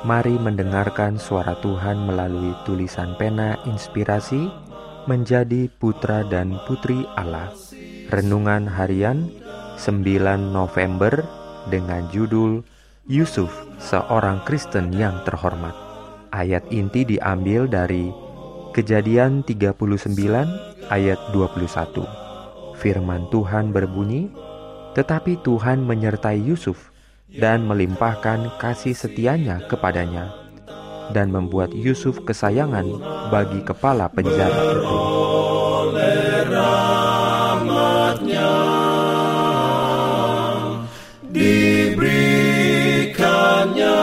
Mari mendengarkan suara Tuhan melalui tulisan pena inspirasi menjadi putra dan putri Allah. Renungan harian 9 November dengan judul Yusuf, seorang Kristen yang terhormat. Ayat inti diambil dari Kejadian 39 ayat 21. Firman Tuhan berbunyi, "Tetapi Tuhan menyertai Yusuf dan melimpahkan kasih setianya kepadanya dan membuat Yusuf kesayangan bagi kepala penjara itu. Diberikannya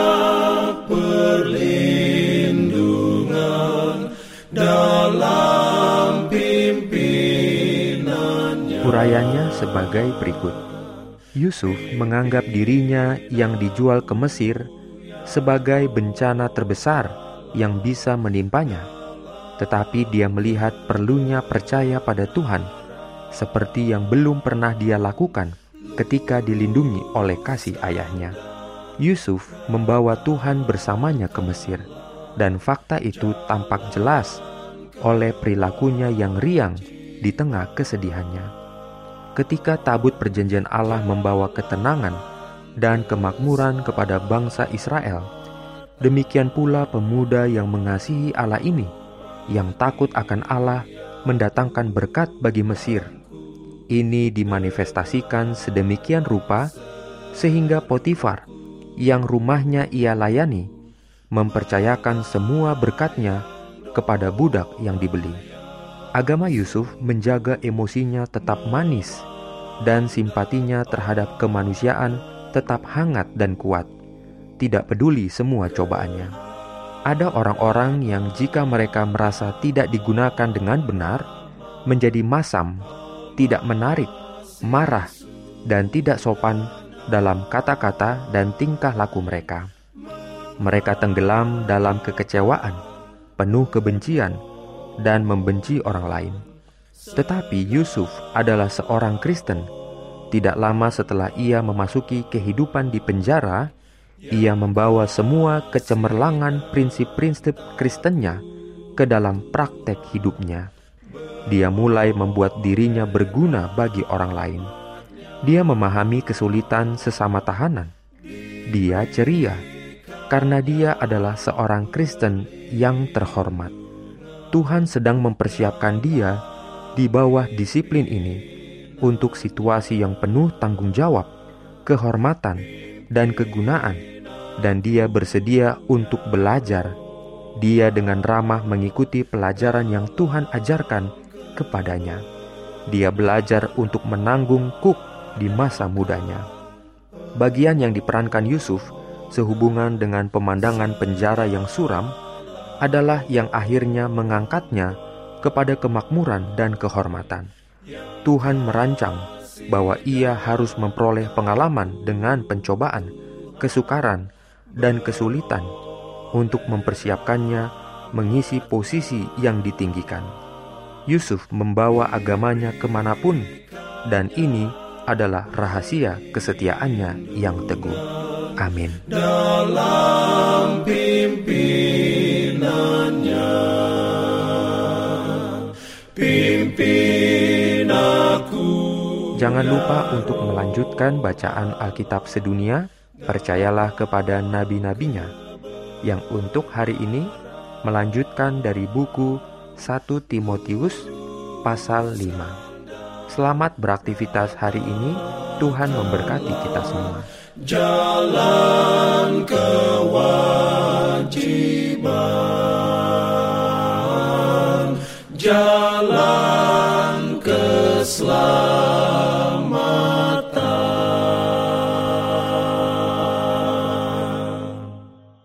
perlindungan dalam pimpinannya. Urayanya sebagai berikut. Yusuf menganggap dirinya yang dijual ke Mesir sebagai bencana terbesar yang bisa menimpanya, tetapi dia melihat perlunya percaya pada Tuhan, seperti yang belum pernah dia lakukan ketika dilindungi oleh kasih ayahnya. Yusuf membawa Tuhan bersamanya ke Mesir, dan fakta itu tampak jelas oleh perilakunya yang riang di tengah kesedihannya ketika tabut perjanjian Allah membawa ketenangan dan kemakmuran kepada bangsa Israel. Demikian pula pemuda yang mengasihi Allah ini, yang takut akan Allah, mendatangkan berkat bagi Mesir. Ini dimanifestasikan sedemikian rupa sehingga Potifar, yang rumahnya ia layani, mempercayakan semua berkatnya kepada budak yang dibeli. Agama Yusuf menjaga emosinya tetap manis dan simpatinya terhadap kemanusiaan tetap hangat dan kuat, tidak peduli semua cobaannya. Ada orang-orang yang jika mereka merasa tidak digunakan dengan benar, menjadi masam, tidak menarik, marah, dan tidak sopan dalam kata-kata dan tingkah laku mereka. Mereka tenggelam dalam kekecewaan, penuh kebencian, dan membenci orang lain. Tetapi Yusuf adalah seorang Kristen. Tidak lama setelah ia memasuki kehidupan di penjara, ia membawa semua kecemerlangan prinsip-prinsip Kristennya ke dalam praktek hidupnya. Dia mulai membuat dirinya berguna bagi orang lain. Dia memahami kesulitan sesama tahanan. Dia ceria karena dia adalah seorang Kristen yang terhormat. Tuhan sedang mempersiapkan dia di bawah disiplin ini untuk situasi yang penuh tanggung jawab, kehormatan, dan kegunaan, dan dia bersedia untuk belajar. Dia dengan ramah mengikuti pelajaran yang Tuhan ajarkan kepadanya. Dia belajar untuk menanggung kuk di masa mudanya. Bagian yang diperankan Yusuf sehubungan dengan pemandangan penjara yang suram adalah yang akhirnya mengangkatnya kepada kemakmuran dan kehormatan. Tuhan merancang bahwa ia harus memperoleh pengalaman dengan pencobaan, kesukaran, dan kesulitan untuk mempersiapkannya mengisi posisi yang ditinggikan. Yusuf membawa agamanya ke mana pun, dan ini adalah rahasia kesetiaannya yang teguh. Amin. Dalam Jangan lupa untuk melanjutkan bacaan Alkitab sedunia. Percayalah kepada nabi-nabinya yang untuk hari ini melanjutkan dari buku 1 Timotius pasal 5. Selamat beraktivitas hari ini. Tuhan memberkati kita semua. Jalan kewajiban. Jalan keselamatan.